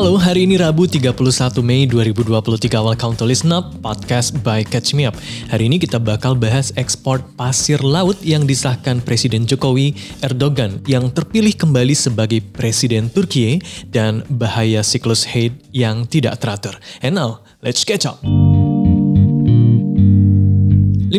Halo, hari ini Rabu 31 Mei 2023. Welcome to Listen Up, podcast by Catch Me Up. Hari ini kita bakal bahas ekspor pasir laut yang disahkan Presiden Jokowi Erdogan yang terpilih kembali sebagai Presiden Turki dan bahaya siklus hate yang tidak teratur. And now, let's catch up. 15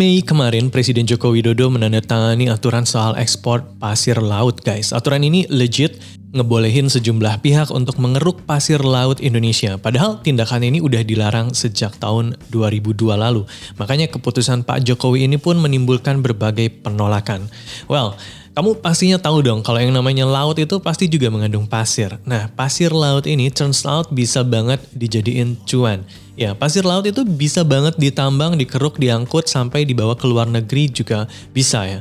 Mei kemarin Presiden Joko Widodo menandatangani aturan soal ekspor pasir laut guys. Aturan ini legit ngebolehin sejumlah pihak untuk mengeruk pasir laut Indonesia. Padahal tindakan ini udah dilarang sejak tahun 2002 lalu. Makanya keputusan Pak Jokowi ini pun menimbulkan berbagai penolakan. Well, kamu pastinya tahu dong kalau yang namanya laut itu pasti juga mengandung pasir. Nah, pasir laut ini turns out bisa banget dijadiin cuan. Ya, pasir laut itu bisa banget ditambang, dikeruk, diangkut sampai dibawa ke luar negeri juga bisa ya.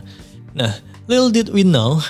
Nah, little did we know,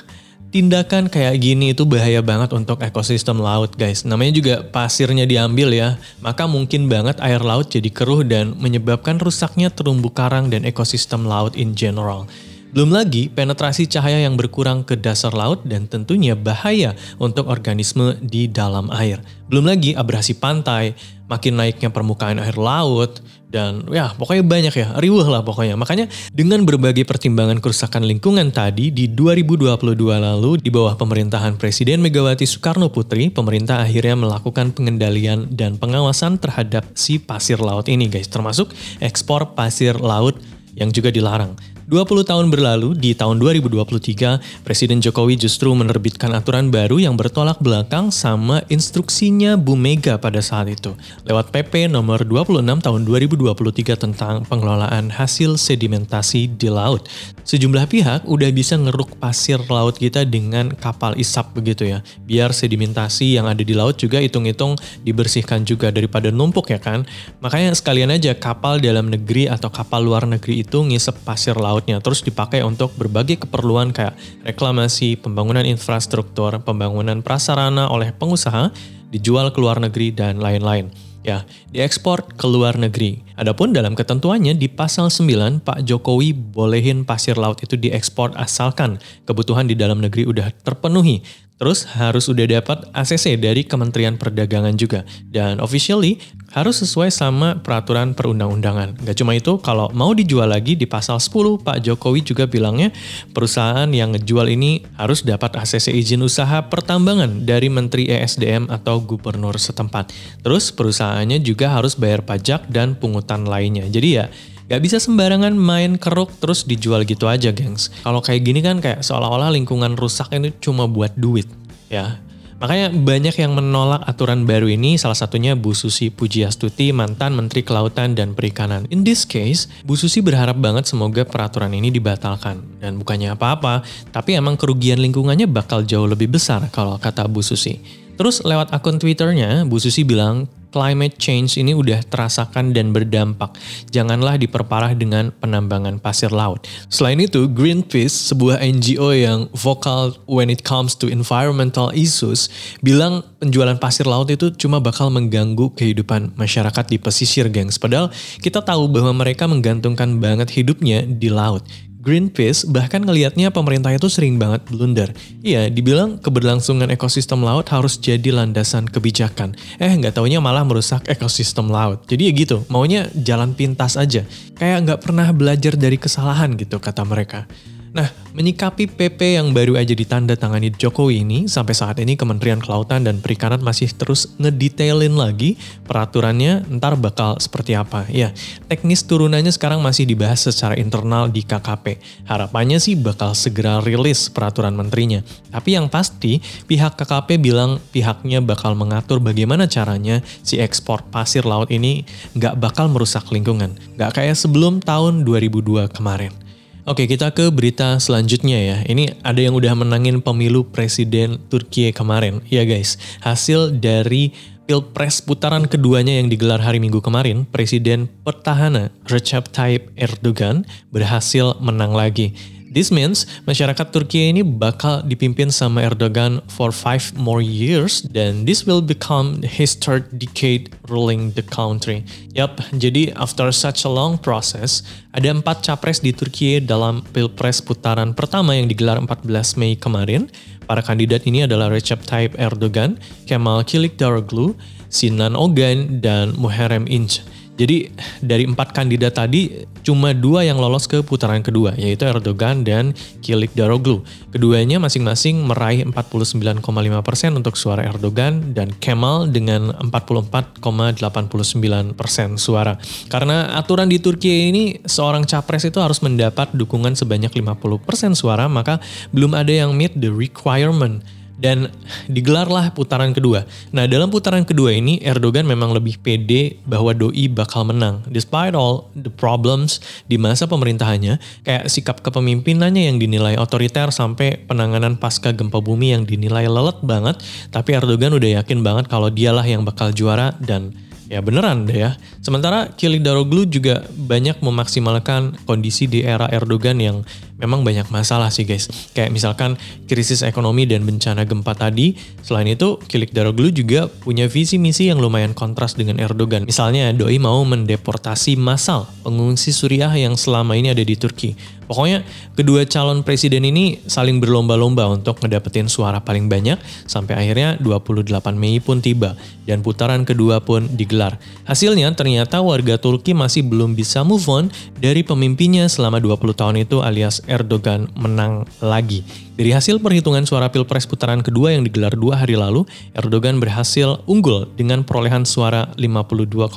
tindakan kayak gini itu bahaya banget untuk ekosistem laut guys. Namanya juga pasirnya diambil ya, maka mungkin banget air laut jadi keruh dan menyebabkan rusaknya terumbu karang dan ekosistem laut in general. Belum lagi penetrasi cahaya yang berkurang ke dasar laut dan tentunya bahaya untuk organisme di dalam air. Belum lagi abrasi pantai, makin naiknya permukaan air laut, dan ya pokoknya banyak ya, riuh lah pokoknya. Makanya dengan berbagai pertimbangan kerusakan lingkungan tadi di 2022 lalu di bawah pemerintahan Presiden Megawati Soekarno Putri, pemerintah akhirnya melakukan pengendalian dan pengawasan terhadap si pasir laut ini guys, termasuk ekspor pasir laut yang juga dilarang. 20 tahun berlalu, di tahun 2023, Presiden Jokowi justru menerbitkan aturan baru yang bertolak belakang sama instruksinya Bu Mega pada saat itu. Lewat PP nomor 26 tahun 2023 tentang pengelolaan hasil sedimentasi di laut. Sejumlah pihak udah bisa ngeruk pasir laut kita dengan kapal isap begitu ya. Biar sedimentasi yang ada di laut juga hitung-hitung dibersihkan juga daripada numpuk ya kan. Makanya sekalian aja kapal dalam negeri atau kapal luar negeri itu ngisep pasir laut terus dipakai untuk berbagai keperluan kayak reklamasi, pembangunan infrastruktur, pembangunan prasarana oleh pengusaha, dijual ke luar negeri dan lain-lain. Ya, diekspor ke luar negeri. Adapun dalam ketentuannya di pasal 9 Pak Jokowi bolehin pasir laut itu diekspor asalkan kebutuhan di dalam negeri udah terpenuhi Terus harus udah dapat ACC dari Kementerian Perdagangan juga. Dan officially harus sesuai sama peraturan perundang-undangan. Gak cuma itu, kalau mau dijual lagi di pasal 10, Pak Jokowi juga bilangnya perusahaan yang ngejual ini harus dapat ACC izin usaha pertambangan dari Menteri ESDM atau gubernur setempat. Terus perusahaannya juga harus bayar pajak dan pungutan lainnya. Jadi ya Gak bisa sembarangan main keruk terus dijual gitu aja, gengs. Kalau kayak gini kan kayak seolah-olah lingkungan rusak ini cuma buat duit, ya. Makanya banyak yang menolak aturan baru ini, salah satunya Bu Susi Pujiastuti, mantan Menteri Kelautan dan Perikanan. In this case, Bu Susi berharap banget semoga peraturan ini dibatalkan. Dan bukannya apa-apa, tapi emang kerugian lingkungannya bakal jauh lebih besar kalau kata Bu Susi. Terus lewat akun Twitternya, Bu Susi bilang, climate change ini udah terasakan dan berdampak. Janganlah diperparah dengan penambangan pasir laut. Selain itu, Greenpeace, sebuah NGO yang vokal when it comes to environmental issues, bilang penjualan pasir laut itu cuma bakal mengganggu kehidupan masyarakat di pesisir, gengs. Padahal kita tahu bahwa mereka menggantungkan banget hidupnya di laut. Greenpeace bahkan ngelihatnya pemerintah itu sering banget blunder. Iya, dibilang keberlangsungan ekosistem laut harus jadi landasan kebijakan. Eh, nggak taunya malah merusak ekosistem laut. Jadi ya gitu, maunya jalan pintas aja. Kayak nggak pernah belajar dari kesalahan gitu kata mereka. Nah, menyikapi PP yang baru aja ditanda tangani Jokowi ini, sampai saat ini Kementerian Kelautan dan Perikanan masih terus ngedetailin lagi peraturannya ntar bakal seperti apa. Ya, teknis turunannya sekarang masih dibahas secara internal di KKP. Harapannya sih bakal segera rilis peraturan menterinya. Tapi yang pasti, pihak KKP bilang pihaknya bakal mengatur bagaimana caranya si ekspor pasir laut ini nggak bakal merusak lingkungan. Nggak kayak sebelum tahun 2002 kemarin. Oke, kita ke berita selanjutnya ya. Ini ada yang udah menangin pemilu presiden Turki kemarin. Ya guys, hasil dari Pilpres putaran keduanya yang digelar hari Minggu kemarin, Presiden Petahana Recep Tayyip Erdogan berhasil menang lagi. This means masyarakat Turki ini bakal dipimpin sama Erdogan for five more years dan this will become his third decade ruling the country. Yap, jadi after such a long process, ada empat capres di Turki dalam pilpres putaran pertama yang digelar 14 Mei kemarin. Para kandidat ini adalah Recep Tayyip Erdogan, Kemal Kılıçdaroğlu, Sinan Ogan, dan Muharrem İnce. Jadi dari empat kandidat tadi cuma dua yang lolos ke putaran kedua yaitu Erdogan dan Kilik Daroglu. Keduanya masing-masing meraih 49,5% untuk suara Erdogan dan Kemal dengan 44,89% suara. Karena aturan di Turki ini seorang capres itu harus mendapat dukungan sebanyak 50% suara maka belum ada yang meet the requirement dan digelarlah putaran kedua. Nah, dalam putaran kedua ini Erdogan memang lebih pede bahwa doi bakal menang. Despite all the problems di masa pemerintahannya, kayak sikap kepemimpinannya yang dinilai otoriter sampai penanganan pasca gempa bumi yang dinilai lelet banget, tapi Erdogan udah yakin banget kalau dialah yang bakal juara dan Ya beneran deh ya. Sementara Kilik Daroglu juga banyak memaksimalkan kondisi di era Erdogan yang memang banyak masalah sih guys. Kayak misalkan krisis ekonomi dan bencana gempa tadi. Selain itu, Kilik Daroglu juga punya visi misi yang lumayan kontras dengan Erdogan. Misalnya, Doi mau mendeportasi massal pengungsi Suriah yang selama ini ada di Turki. Pokoknya kedua calon presiden ini saling berlomba-lomba untuk ngedapetin suara paling banyak sampai akhirnya 28 Mei pun tiba dan putaran kedua pun digelar. Hasilnya ternyata warga Turki masih belum bisa move on dari pemimpinnya selama 20 tahun itu alias Erdogan menang lagi. Dari hasil perhitungan suara Pilpres putaran kedua yang digelar dua hari lalu, Erdogan berhasil unggul dengan perolehan suara 52,14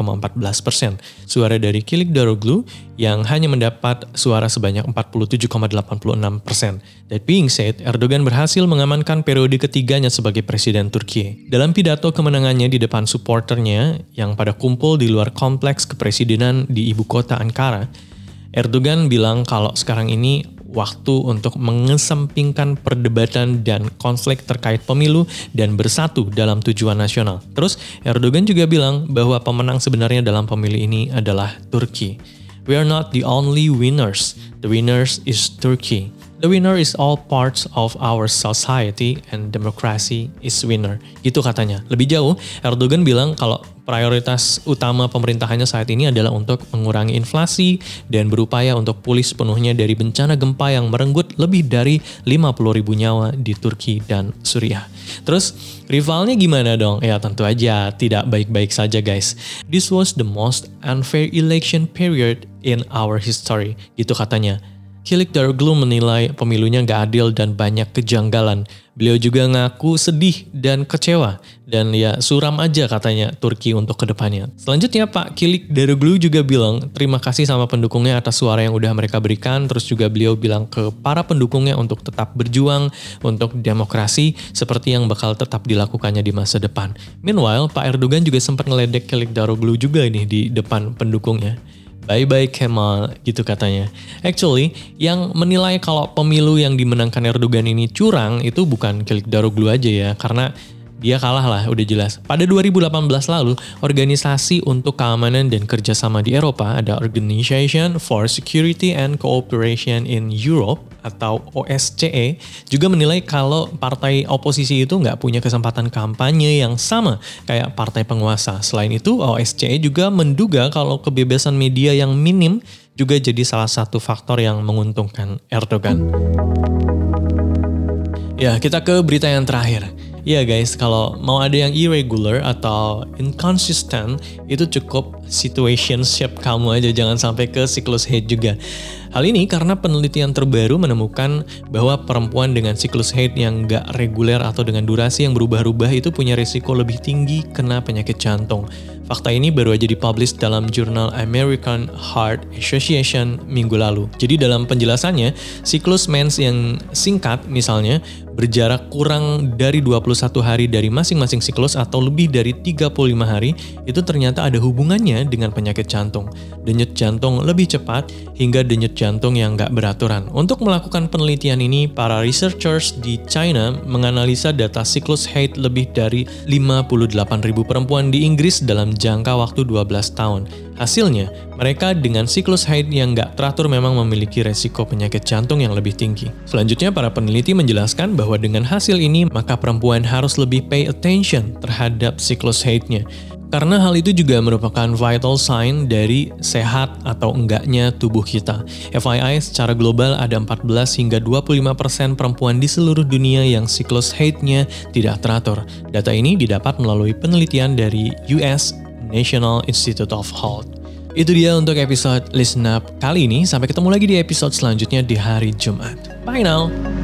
persen. Suara dari Kilik Daroglu yang hanya mendapat suara sebanyak 47,86 persen. That being said, Erdogan berhasil mengamankan periode ketiganya sebagai presiden Turki. Dalam pidato kemenangannya di depan supporternya yang pada kumpul di luar kompleks kepresidenan di ibu kota Ankara, Erdogan bilang kalau sekarang ini waktu untuk mengesampingkan perdebatan dan konflik terkait pemilu dan bersatu dalam tujuan nasional. Terus Erdogan juga bilang bahwa pemenang sebenarnya dalam pemilu ini adalah Turki. We are not the only winners. The winners is Turkey. The winner is all parts of our society and democracy is winner. Gitu katanya. Lebih jauh, Erdogan bilang kalau prioritas utama pemerintahannya saat ini adalah untuk mengurangi inflasi dan berupaya untuk pulih sepenuhnya dari bencana gempa yang merenggut lebih dari 50 ribu nyawa di Turki dan Suriah. Terus rivalnya gimana dong? Ya tentu aja tidak baik-baik saja guys. This was the most unfair election period in our history. Gitu katanya. Kilik Daroglu menilai pemilunya nggak adil dan banyak kejanggalan. Beliau juga ngaku sedih dan kecewa. Dan ya suram aja katanya Turki untuk ke depannya. Selanjutnya Pak Kilik Daroglu juga bilang terima kasih sama pendukungnya atas suara yang udah mereka berikan. Terus juga beliau bilang ke para pendukungnya untuk tetap berjuang untuk demokrasi seperti yang bakal tetap dilakukannya di masa depan. Meanwhile, Pak Erdogan juga sempat ngeledek Kilik Daroglu juga nih di depan pendukungnya. Bye-bye Kemal, gitu katanya. Actually, yang menilai kalau pemilu yang dimenangkan Erdogan ini curang itu bukan Kilik Daroglu aja ya, karena dia kalah lah udah jelas. Pada 2018 lalu, organisasi untuk keamanan dan kerjasama di Eropa ada Organization for Security and Cooperation in Europe atau OSCE juga menilai kalau partai oposisi itu nggak punya kesempatan kampanye yang sama kayak partai penguasa. Selain itu, OSCE juga menduga kalau kebebasan media yang minim juga jadi salah satu faktor yang menguntungkan Erdogan. Ya, kita ke berita yang terakhir. Iya guys, kalau mau ada yang irregular atau inconsistent, itu cukup situationship kamu aja, jangan sampai ke siklus hate juga. Hal ini karena penelitian terbaru menemukan bahwa perempuan dengan siklus hate yang gak reguler atau dengan durasi yang berubah-ubah itu punya risiko lebih tinggi kena penyakit jantung. Fakta ini baru aja dipublish dalam jurnal American Heart Association minggu lalu. Jadi dalam penjelasannya, siklus mens yang singkat misalnya berjarak kurang dari 21 hari dari masing-masing siklus atau lebih dari 35 hari itu ternyata ada hubungannya dengan penyakit jantung. Denyut jantung lebih cepat hingga denyut jantung yang nggak beraturan. Untuk melakukan penelitian ini, para researchers di China menganalisa data siklus haid lebih dari 58.000 perempuan di Inggris dalam jangka waktu 12 tahun. Hasilnya, mereka dengan siklus haid yang nggak teratur memang memiliki resiko penyakit jantung yang lebih tinggi. Selanjutnya, para peneliti menjelaskan bahwa dengan hasil ini, maka perempuan harus lebih pay attention terhadap siklus haidnya. Karena hal itu juga merupakan vital sign dari sehat atau enggaknya tubuh kita. FYI, secara global ada 14 hingga 25% perempuan di seluruh dunia yang siklus haidnya tidak teratur. Data ini didapat melalui penelitian dari US National Institute of Health. Itu dia untuk episode Listen Up kali ini. Sampai ketemu lagi di episode selanjutnya di hari Jumat. Bye now!